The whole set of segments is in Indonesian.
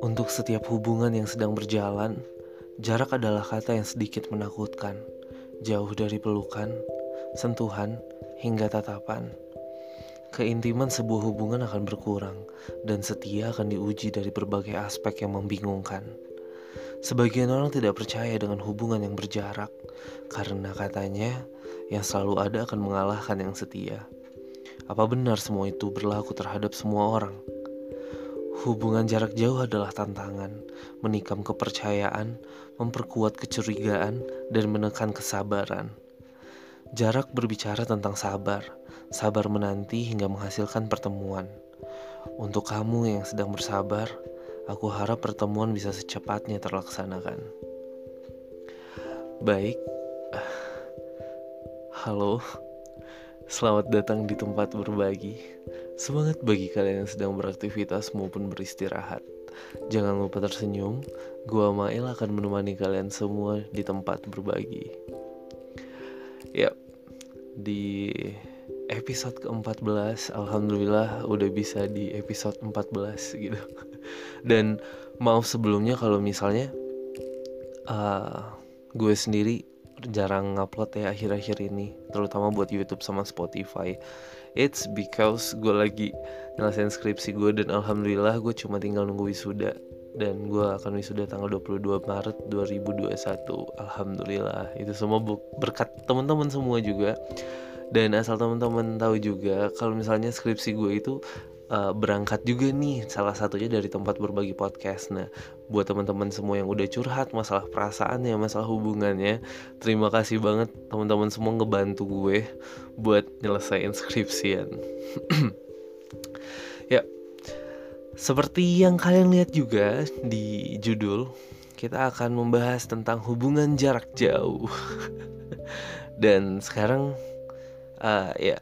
Untuk setiap hubungan yang sedang berjalan, jarak adalah kata yang sedikit menakutkan. Jauh dari pelukan, sentuhan, hingga tatapan. Keintiman sebuah hubungan akan berkurang, dan setia akan diuji dari berbagai aspek yang membingungkan. Sebagian orang tidak percaya dengan hubungan yang berjarak, karena katanya yang selalu ada akan mengalahkan yang setia. Apa benar semua itu berlaku terhadap semua orang? Hubungan jarak jauh adalah tantangan, menikam kepercayaan, memperkuat kecurigaan, dan menekan kesabaran. Jarak berbicara tentang sabar, sabar menanti hingga menghasilkan pertemuan. Untuk kamu yang sedang bersabar, aku harap pertemuan bisa secepatnya terlaksanakan. Baik, halo, selamat datang di tempat berbagi. Semangat bagi kalian yang sedang beraktivitas maupun beristirahat. Jangan lupa tersenyum, gua Mail akan menemani kalian semua di tempat berbagi. Yap, di episode ke-14 Alhamdulillah udah bisa di episode 14 gitu Dan maaf sebelumnya kalau misalnya uh, Gue sendiri jarang ngupload ya akhir-akhir ini Terutama buat Youtube sama Spotify. It's because gue lagi nyelesain skripsi gue dan alhamdulillah gue cuma tinggal nunggu wisuda. Dan gue akan wisuda tanggal 22 Maret 2021 Alhamdulillah. Itu semua berkat teman-teman semua juga. Dan asal teman-teman tahu juga kalau misalnya skripsi gue itu uh, berangkat juga nih salah satunya dari tempat berbagi podcast. Nah buat teman-teman semua yang udah curhat masalah perasaannya masalah hubungannya terima kasih banget teman-teman semua ngebantu gue buat nyelesain skripsian. Ya seperti yang kalian lihat juga di judul kita akan membahas tentang hubungan jarak jauh. Dan sekarang uh, ya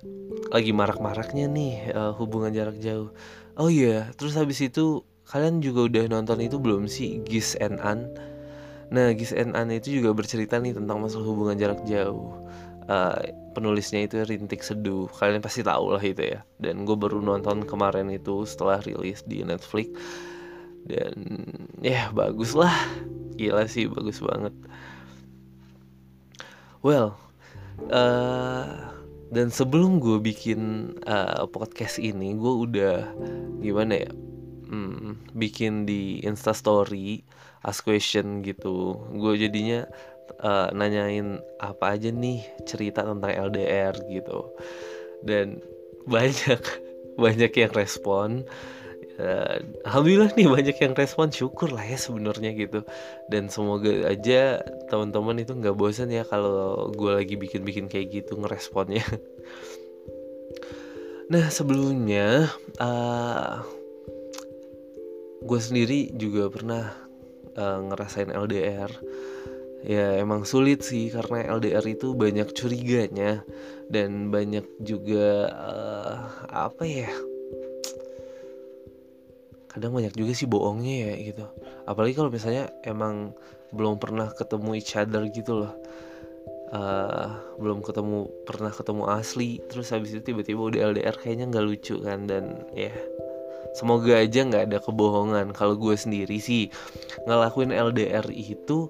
lagi marak-maraknya nih uh, hubungan jarak jauh. Oh iya yeah. terus habis itu kalian juga udah nonton itu belum sih Gis and An? Nah Gis and An itu juga bercerita nih tentang masalah hubungan jarak jauh. Uh, penulisnya itu Rintik Seduh. Kalian pasti tahu lah itu ya. Dan gue baru nonton kemarin itu setelah rilis di Netflix. Dan ya bagus lah. Gila sih bagus banget. Well uh, dan sebelum gue bikin uh, podcast ini gue udah gimana ya hmm, bikin di instastory ask question gitu. Gue jadinya uh, nanyain apa aja nih cerita tentang LDR gitu. Dan banyak banyak yang respon uh, alhamdulillah nih banyak yang respon syukur lah ya sebenarnya gitu. Dan semoga aja teman-teman itu nggak bosan ya kalau gue lagi bikin-bikin kayak gitu ngeresponnya. Nah sebelumnya uh, gue sendiri juga pernah uh, ngerasain LDR ya emang sulit sih karena LDR itu banyak curiganya dan banyak juga uh, apa ya kadang banyak juga sih bohongnya ya gitu. Apalagi kalau misalnya emang belum pernah ketemu each other gitu loh. Uh, belum ketemu pernah ketemu asli terus habis itu tiba-tiba udah LDR kayaknya nggak lucu kan dan ya semoga aja nggak ada kebohongan. Kalau gue sendiri sih ngelakuin LDR itu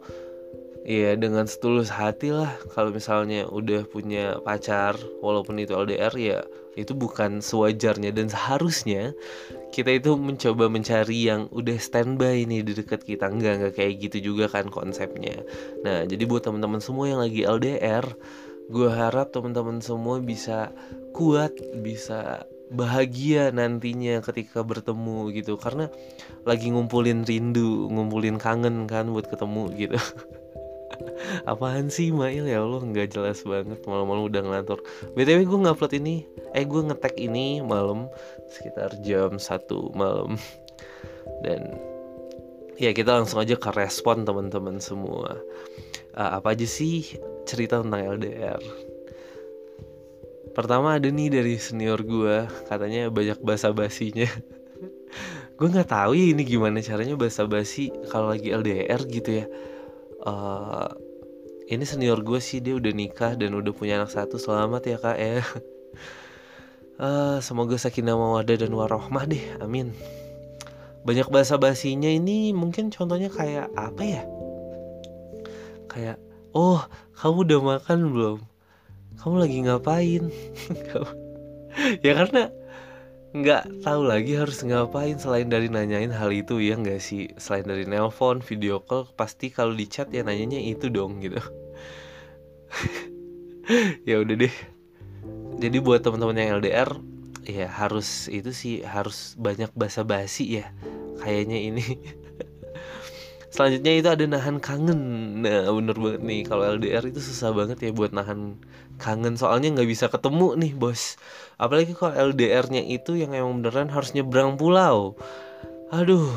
ya dengan setulus hati lah. Kalau misalnya udah punya pacar walaupun itu LDR ya itu bukan sewajarnya dan seharusnya kita itu mencoba mencari yang udah standby nih di dekat kita. Nggak nggak kayak gitu juga kan konsepnya. Nah jadi buat teman-teman semua yang lagi LDR gue harap teman-teman semua bisa kuat bisa bahagia nantinya ketika bertemu gitu. Karena lagi ngumpulin rindu ngumpulin kangen kan buat ketemu gitu Apaan sih Mail? Ya Allah nggak jelas banget. Malam-malam udah ngelantur. BTW gue ngupload ini. Eh gue ngetek ini malam Sekitar jam 1 malam. Dan Ya kita langsung aja ke respon teman-teman semua. Uh, Apa aja sih cerita tentang LDR Pertama ada nih dari senior gue Katanya banyak basa basinya gue nggak tahu ya ini gimana caranya basa basi kalau lagi LDR gitu ya uh, ini senior gue sih dia udah nikah dan udah punya anak satu selamat ya kak ya. Uh, semoga sakinah mawadah dan warohmah deh amin. Banyak bahasa basinya ini mungkin contohnya kayak apa ya? Kayak oh kamu udah makan belum? Kamu lagi ngapain? Ya karena nggak tahu lagi harus ngapain selain dari nanyain hal itu ya nggak sih? Selain dari nelpon video call pasti kalau di chat ya nanyanya itu dong gitu. Ya udah deh. Jadi buat teman-teman yang LDR ya harus itu sih harus banyak basa-basi ya kayaknya ini selanjutnya itu ada nahan kangen. Nah bener banget nih. Kalau LDR itu susah banget ya buat nahan kangen. Soalnya nggak bisa ketemu nih bos. Apalagi kalau LDR-nya itu yang emang beneran harus nyebrang pulau. Aduh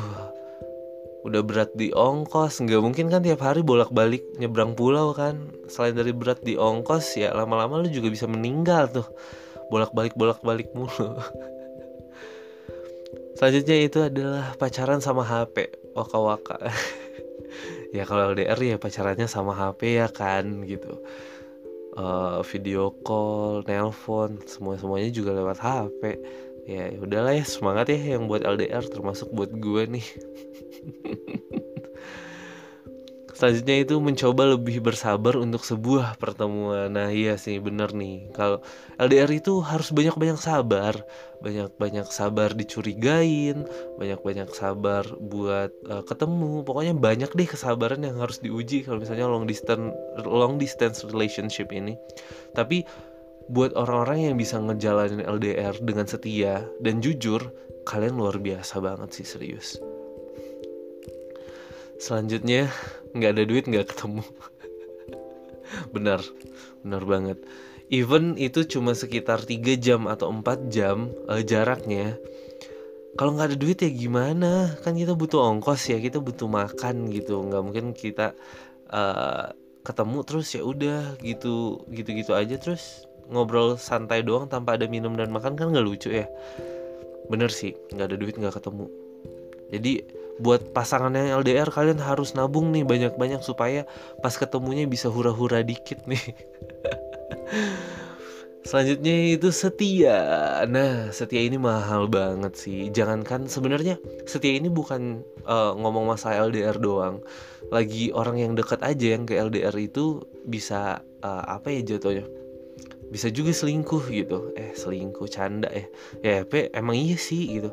udah berat di ongkos. Nggak mungkin kan tiap hari bolak-balik nyebrang pulau kan? Selain dari berat di ongkos ya lama-lama lu juga bisa meninggal tuh. Bolak-balik bolak-balik mulu. Selanjutnya itu adalah pacaran sama HP waka-waka ya kalau LDR ya pacarannya sama HP ya kan gitu uh, video call, nelpon, semua semuanya juga lewat HP. Ya, ya udahlah ya semangat ya yang buat LDR termasuk buat gue nih. Selanjutnya itu mencoba lebih bersabar untuk sebuah pertemuan. Nah iya sih bener nih. Kalau LDR itu harus banyak-banyak sabar, banyak-banyak sabar dicurigain, banyak-banyak sabar buat uh, ketemu. Pokoknya banyak deh kesabaran yang harus diuji kalau misalnya long distance long distance relationship ini. Tapi buat orang-orang yang bisa ngejalanin LDR dengan setia dan jujur, kalian luar biasa banget sih serius selanjutnya nggak ada duit nggak ketemu. Benar benar banget. Even itu cuma sekitar 3 jam atau 4 jam uh, jaraknya. Kalau nggak ada duit ya gimana? Kan kita butuh ongkos ya kita butuh makan gitu. Nggak mungkin kita uh, ketemu terus ya udah gitu gitu gitu aja. Terus ngobrol santai doang tanpa ada minum dan makan kan nggak lucu ya? Bener sih nggak ada duit nggak ketemu. Jadi buat pasangan yang LDR kalian harus nabung nih banyak-banyak supaya pas ketemunya bisa hura-hura dikit nih. Selanjutnya itu setia. Nah, setia ini mahal banget sih. Jangankan sebenarnya setia ini bukan uh, ngomong masalah LDR doang. Lagi orang yang dekat aja yang ke LDR itu bisa uh, apa ya jatuhnya? Bisa juga selingkuh gitu. Eh, selingkuh canda eh. Ya, ya emang iya sih gitu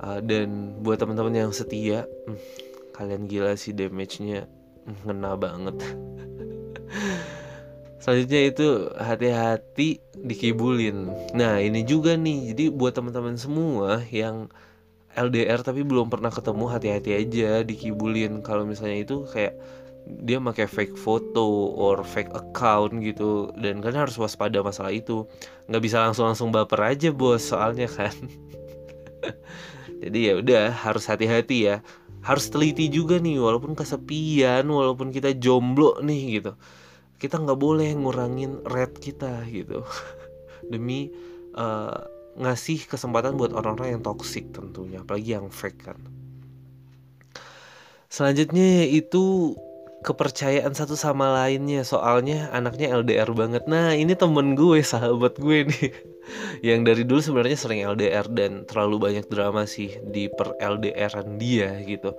uh, dan buat teman-teman yang setia hmm, kalian gila sih damage-nya. Hmm, ngena banget. Selanjutnya itu hati-hati dikibulin. Nah ini juga nih. Jadi buat teman-teman semua yang LDR tapi belum pernah ketemu hati-hati aja dikibulin. Kalau misalnya itu kayak dia pakai fake foto or fake account gitu. Dan kalian harus waspada masalah itu. Nggak bisa langsung langsung baper aja bos soalnya kan jadi ya udah harus hati-hati ya. Harus teliti juga nih walaupun kesepian walaupun kita jomblo nih gitu. Kita nggak boleh ngurangin rate kita gitu. Demi uh, ngasih kesempatan buat orang-orang yang toxic tentunya apalagi yang fake kan. Selanjutnya itu kepercayaan satu sama lainnya. Soalnya anaknya LDR banget. Nah ini temen gue sahabat gue nih yang dari dulu sebenarnya sering LDR dan terlalu banyak drama sih di per LDRan dia gitu.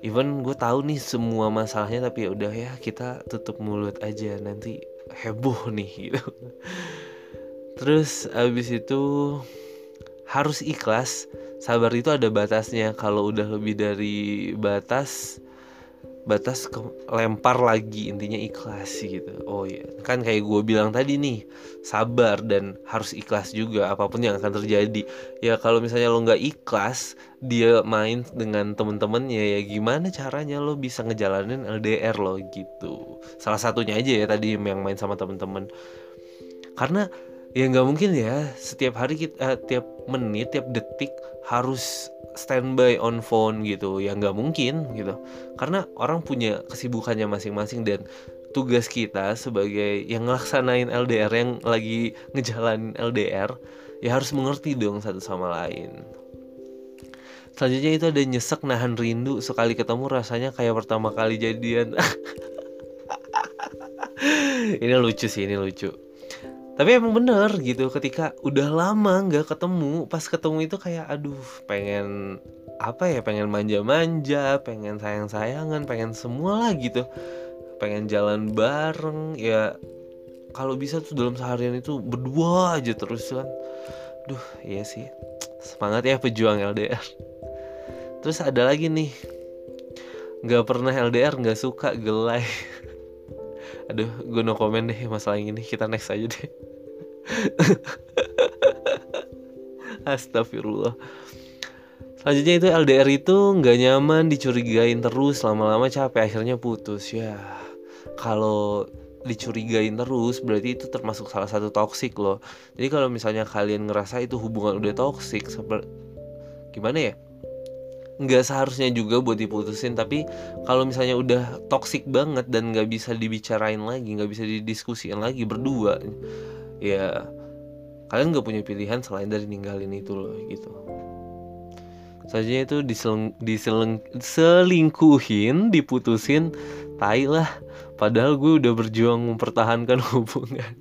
Even gue tahu nih semua masalahnya tapi ya udah ya kita tutup mulut aja nanti heboh nih gitu. Terus abis itu harus ikhlas. Sabar itu ada batasnya. Kalau udah lebih dari batas batas ke lempar lagi intinya ikhlas gitu. Oh iya kan kayak gue bilang tadi nih sabar dan harus ikhlas juga apa pun yang akan terjadi. Ya kalau misalnya lo nggak ikhlas dia main dengan temen-temennya ya gimana caranya lo bisa ngejalanin LDR lo gitu? Salah satunya aja ya tadi yang main sama temen-temen. Karena ya nggak mungkin ya setiap hari kita uh, tiap menit tiap detik harus standby on phone gitu. Ya nggak mungkin gitu. Karena orang punya kesibukannya masing-masing dan tugas kita sebagai yang ngelaksanain LDR yang lagi ngejalanin LDR ya harus mengerti dong satu sama lain. Selanjutnya itu ada nyesek nahan rindu sekali ketemu rasanya kayak pertama kali jadian. Ini lucu sih ini lucu tapi emang bener gitu ketika udah lama nggak ketemu pas ketemu itu kayak aduh pengen apa ya pengen manja-manja pengen sayang-sayangan pengen semua lah gitu. Pengen jalan bareng ya kalau bisa tuh dalam seharian itu berdua aja terus kan. Duh iya sih. Semangat ya pejuang LDR terus ada lagi nih. Nggak pernah LDR nggak suka gelai aduh gue no komen deh masalah ini. Kita next aja deh. Astagfirullah. Selanjutnya itu LDR itu nggak nyaman dicurigain terus lama-lama capek akhirnya putus. Ya kalau dicurigain terus berarti itu termasuk salah satu toksik loh. Jadi kalau misalnya kalian ngerasa itu hubungan udah toksik gimana ya nggak seharusnya juga buat diputusin tapi kalau misalnya udah toksik banget dan nggak bisa dibicarain lagi nggak bisa didiskusiin lagi berdua ya kalian nggak punya pilihan selain dari ninggalin itu loh gitu. Selanjutnya itu diseleng, diseleng, selingkuhin diputusin tai lah padahal gue udah berjuang mempertahankan hubungan.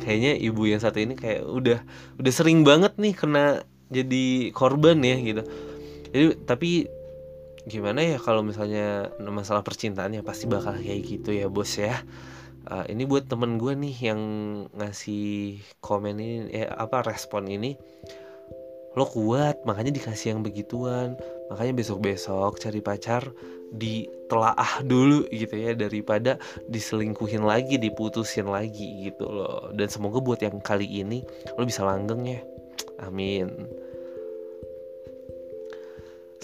Kayaknya ibu yang satu ini kayak udah udah sering banget nih kena jadi korban ya gitu jadi tapi gimana ya kalau misalnya masalah percintaannya pasti bakal kayak gitu ya bos ya. Uh, ini buat temen gue nih yang ngasih komen ini eh, apa respon ini. Lo kuat makanya dikasih yang begituan. Makanya besok-besok cari pacar ditelaah dulu gitu ya daripada diselingkuhin lagi diputusin lagi gitu loh. Dan semoga buat yang kali ini lo bisa langgeng ya. Amin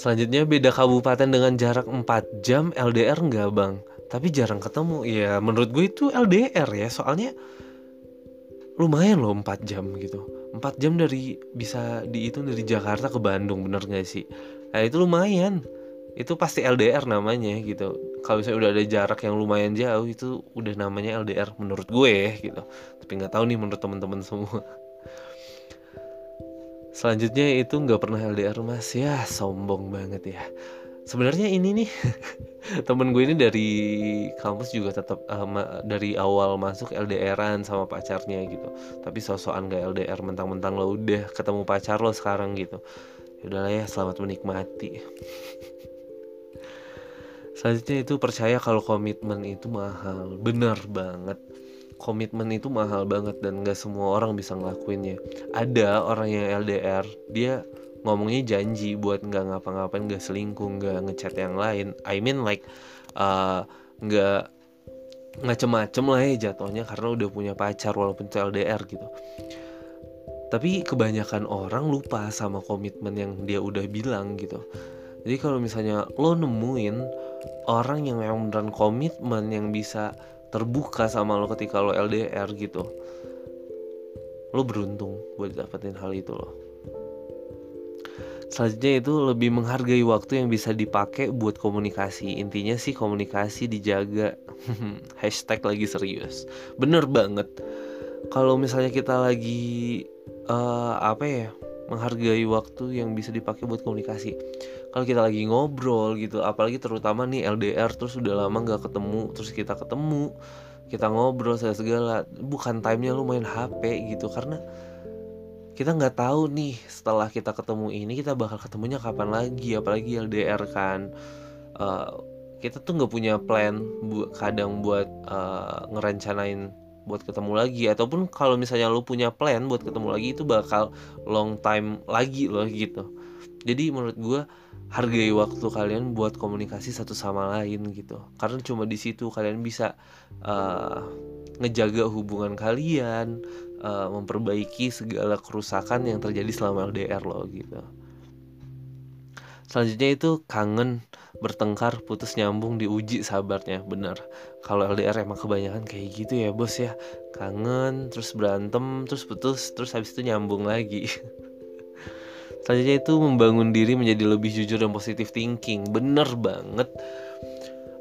Selanjutnya beda kabupaten dengan jarak 4 jam LDR enggak bang? Tapi jarang ketemu. Ya menurut gue itu LDR ya Soalnya lumayan loh 4 jam gitu. 4 jam dari bisa dihitung dari Jakarta ke Bandung bener gak sih? Nah itu lumayan. Itu pasti LDR namanya gitu. Kalau misalnya udah ada jarak yang lumayan jauh Itu udah namanya LDR menurut gue gitu. Tapi nggak tahu nih menurut teman-teman semua Selanjutnya itu nggak pernah LDR mas ya sombong banget ya. Sebenarnya ini nih temen gue ini dari kampus juga tetap uh, dari awal masuk LDRan sama pacarnya gitu. Tapi sosokan gak LDR mentang-mentang lo udah ketemu pacar lo sekarang gitu. Yaudahlah ya selamat menikmati. Selanjutnya itu percaya kalau komitmen itu mahal. Bener banget komitmen itu mahal banget dan gak semua orang bisa ngelakuinnya. Ada orang yang LDR dia ngomongnya janji buat nggak ngapa-ngapain nggak selingkuh nggak ngechat yang lain. I mean like uh, nggak ngacem-macem lah ya jatuhnya karena udah punya pacar walaupun itu LDR gitu. Tapi kebanyakan orang lupa sama komitmen yang dia udah bilang gitu. Jadi kalau misalnya lo nemuin orang yang memang beneran komitmen yang bisa terbuka sama lo ketika lo LDR gitu. Lo beruntung buat dapetin hal itu lo selanjutnya itu lebih menghargai waktu yang bisa dipakai buat komunikasi. Intinya sih komunikasi dijaga. Hashtag lagi serius. Bener banget. Kalau misalnya kita lagi uh, apa ya menghargai waktu yang bisa dipakai buat komunikasi kalau kita lagi ngobrol gitu apalagi terutama nih LDR terus udah lama nggak ketemu terus kita ketemu kita ngobrol segala segala bukan timenya lu main HP gitu karena kita nggak tahu nih setelah kita ketemu ini kita bakal ketemunya kapan lagi apalagi LDR kan. Uh, kita tuh nggak punya plan bu kadang buat uh, ngerencanain buat ketemu lagi ataupun kalau misalnya lu punya plan buat ketemu lagi itu bakal long time lagi loh gitu jadi menurut gue hargai waktu kalian buat komunikasi satu sama lain gitu. Karena cuma di situ kalian bisa uh, ngejaga hubungan kalian uh, memperbaiki segala kerusakan yang terjadi selama LDR lo gitu. Selanjutnya itu kangen bertengkar putus nyambung diuji sabarnya. Bener. Kalau LDR emang kebanyakan kayak gitu ya bos ya. Kangen terus berantem terus putus terus habis itu nyambung lagi Selanjutnya itu membangun diri menjadi lebih jujur dan positif thinking. Bener banget.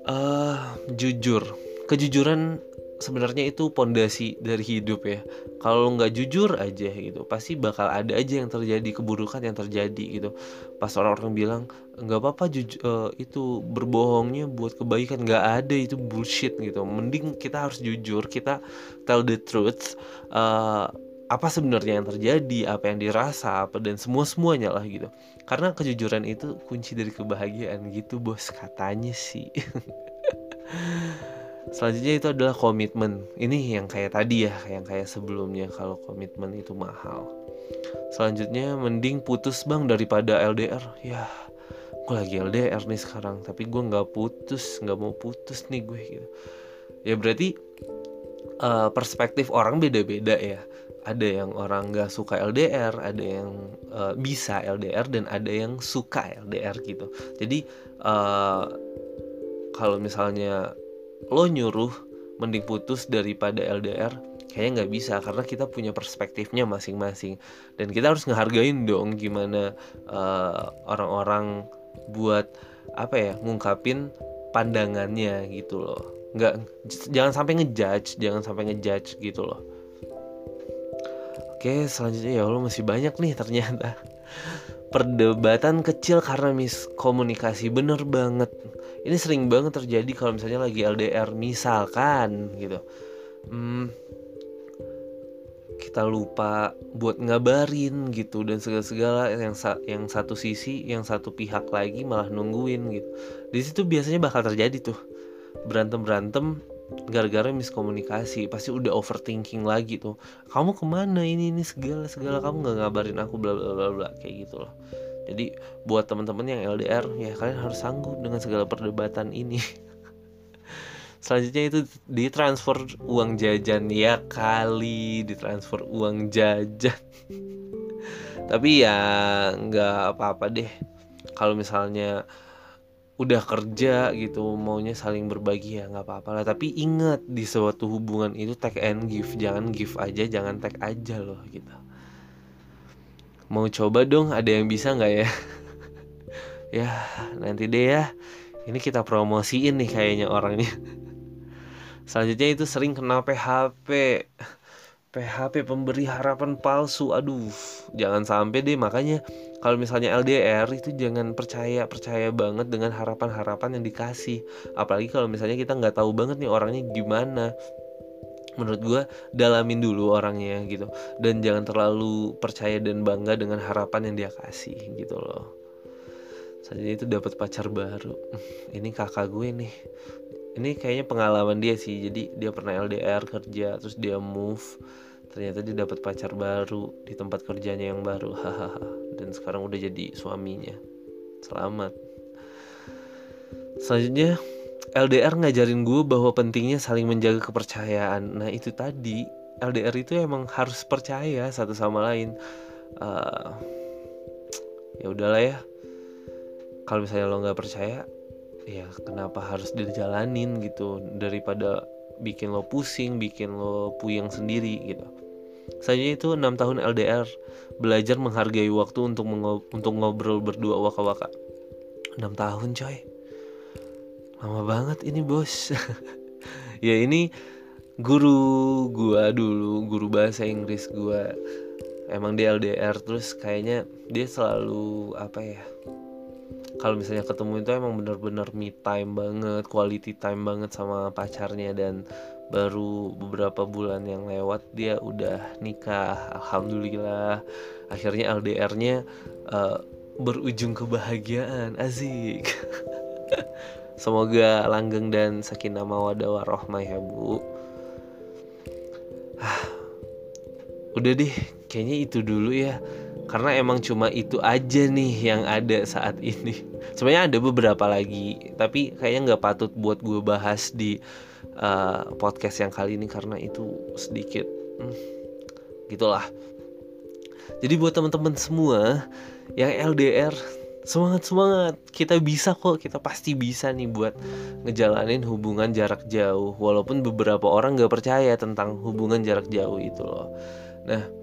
Uh, jujur, kejujuran sebenarnya itu pondasi dari hidup ya. Kalau nggak jujur aja gitu pasti bakal ada aja yang terjadi keburukan yang terjadi gitu. Pas orang-orang bilang nggak apa-apa uh, itu berbohongnya buat kebaikan. Nggak ada itu bullshit gitu. Mending kita harus jujur kita tell the truth. Uh, apa sebenarnya yang terjadi apa yang dirasa apa dan semua semuanya lah gitu karena kejujuran itu kunci dari kebahagiaan gitu bos katanya sih Selanjutnya itu adalah komitmen. Ini yang kayak tadi ya, yang kayak sebelumnya kalau komitmen itu mahal. Selanjutnya mending putus bang daripada LDR. Ya, gue lagi LDR nih sekarang, tapi gue nggak putus, nggak mau putus nih gue gitu. Ya berarti uh, perspektif orang beda-beda ya. Ada yang orang nggak suka LDR, ada yang uh, bisa LDR dan ada yang suka LDR gitu. Jadi uh, kalau misalnya lo nyuruh mending putus daripada LDR kayaknya nggak bisa karena kita punya perspektifnya masing-masing. Dan kita harus ngehargain dong gimana eh, orang-orang buat apa ya ngungkapin pandangannya gitu loh. Nggak jangan sampai ngejudge jangan sampai ngejudge gitu loh oke selanjutnya ya lo masih banyak nih ternyata. Perdebatan kecil karena miskomunikasi bener banget. Ini sering banget terjadi kalau misalnya lagi LDR misalkan gitu. Hmm, kita lupa buat ngabarin gitu dan segala-segala yang sa yang satu sisi yang satu pihak lagi malah nungguin gitu. Di situ biasanya bakal terjadi tuh. Berantem berantem gara-gara miskomunikasi pasti udah overthinking lagi tuh. Kamu ke mana ini ini segala segala. Kamu nggak ngabarin aku bla bla bla bla. Kayak gitu loh. Jadi buat teman-teman yang LDR ya kalian harus sanggup dengan segala perdebatan ini. Selanjutnya itu ditransfer uang jajan. Ya kali ditransfer uang jajan. Tapi ya nggak apa-apa deh. Kalau misalnya udah kerja gitu maunya saling berbagi ya nggak apa-apa lah. Tapi ingat di suatu hubungan itu take and give. Jangan give aja jangan take aja loh gitu. Mau coba dong ada yang bisa nggak ya? Ya nanti deh ya. Ini kita promosiin nih kayaknya orangnya. Selanjutnya itu sering kena PHP PHP pemberi harapan palsu. Aduh jangan sampai deh. Makanya kalau misalnya LDR itu jangan percaya percaya banget dengan harapan-harapan yang dikasih. Apalagi kalau misalnya kita nggak tahu banget nih orangnya gimana. Menurut gue dalamin dulu orangnya gitu. Dan jangan terlalu percaya dan bangga dengan harapan yang dia kasih gitu loh. Saja itu dapat pacar baru. Ini kakak gue nih. Ini kayaknya pengalaman dia sih. Jadi dia pernah LDR kerja terus dia move ternyata dia dapat pacar baru di tempat kerjanya yang baru. Hahaha. Dan sekarang udah jadi suaminya. Selamat. Selanjutnya LDR ngajarin gue bahwa pentingnya saling menjaga kepercayaan. Nah itu tadi LDR itu emang harus percaya satu sama lain. Uh, ya udahlah ya. Kalau misalnya lo nggak percaya ya kenapa harus dijalanin gitu? Daripada bikin lo pusing, bikin lo puyeng sendiri gitu. Selanjutnya itu 6 tahun LDR Belajar menghargai waktu untuk untuk ngobrol berdua waka-waka. 6 tahun coy. Lama banget ini bos. Ya ini guru gua dulu Guru bahasa Inggris gua. Emang dia LDR terus kayaknya dia selalu apa ya kalau misalnya ketemu itu emang bener-bener me time banget, quality time banget sama pacarnya dan baru beberapa bulan yang lewat dia udah nikah alhamdulillah. Akhirnya LDR-nya uh, berujung kebahagiaan azik semoga langgeng dan sakinah mawadah warohmah ya bu. Ah, udah deh kayaknya itu dulu ya. Karena emang cuma itu aja nih yang ada saat ini. Sebenarnya ada beberapa lagi tapi kayaknya nggak patut buat gue bahas di uh, podcast yang kali ini karena itu sedikit hmm, gitulah. Jadi buat teman-teman semua yang LDR semangat semangat. Kita bisa kok kita pasti bisa nih buat ngejalanin hubungan jarak jauh. Walaupun beberapa orang gak percaya tentang hubungan jarak jauh itu loh. Nah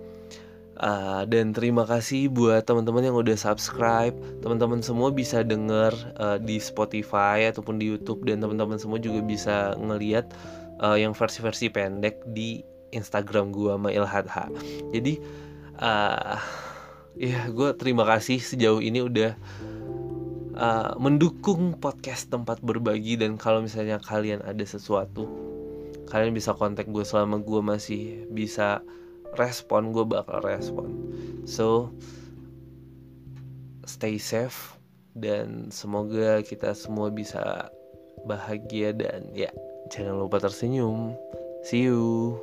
Uh, dan terima kasih buat teman-teman yang udah subscribe. Teman-teman semua bisa denger uh, di Spotify ataupun di YouTube dan teman-teman semua juga bisa ngeliat uh, yang versi-versi pendek di Instagram gue sama Ilhadha jadi uh, ya gue terima kasih sejauh ini udah uh, mendukung podcast tempat berbagi dan kalau misalnya kalian ada sesuatu kalian bisa kontak gue selama gue masih bisa respon gue bakal respon. So stay safe dan semoga kita semua bisa bahagia dan ya jangan lupa tersenyum. See you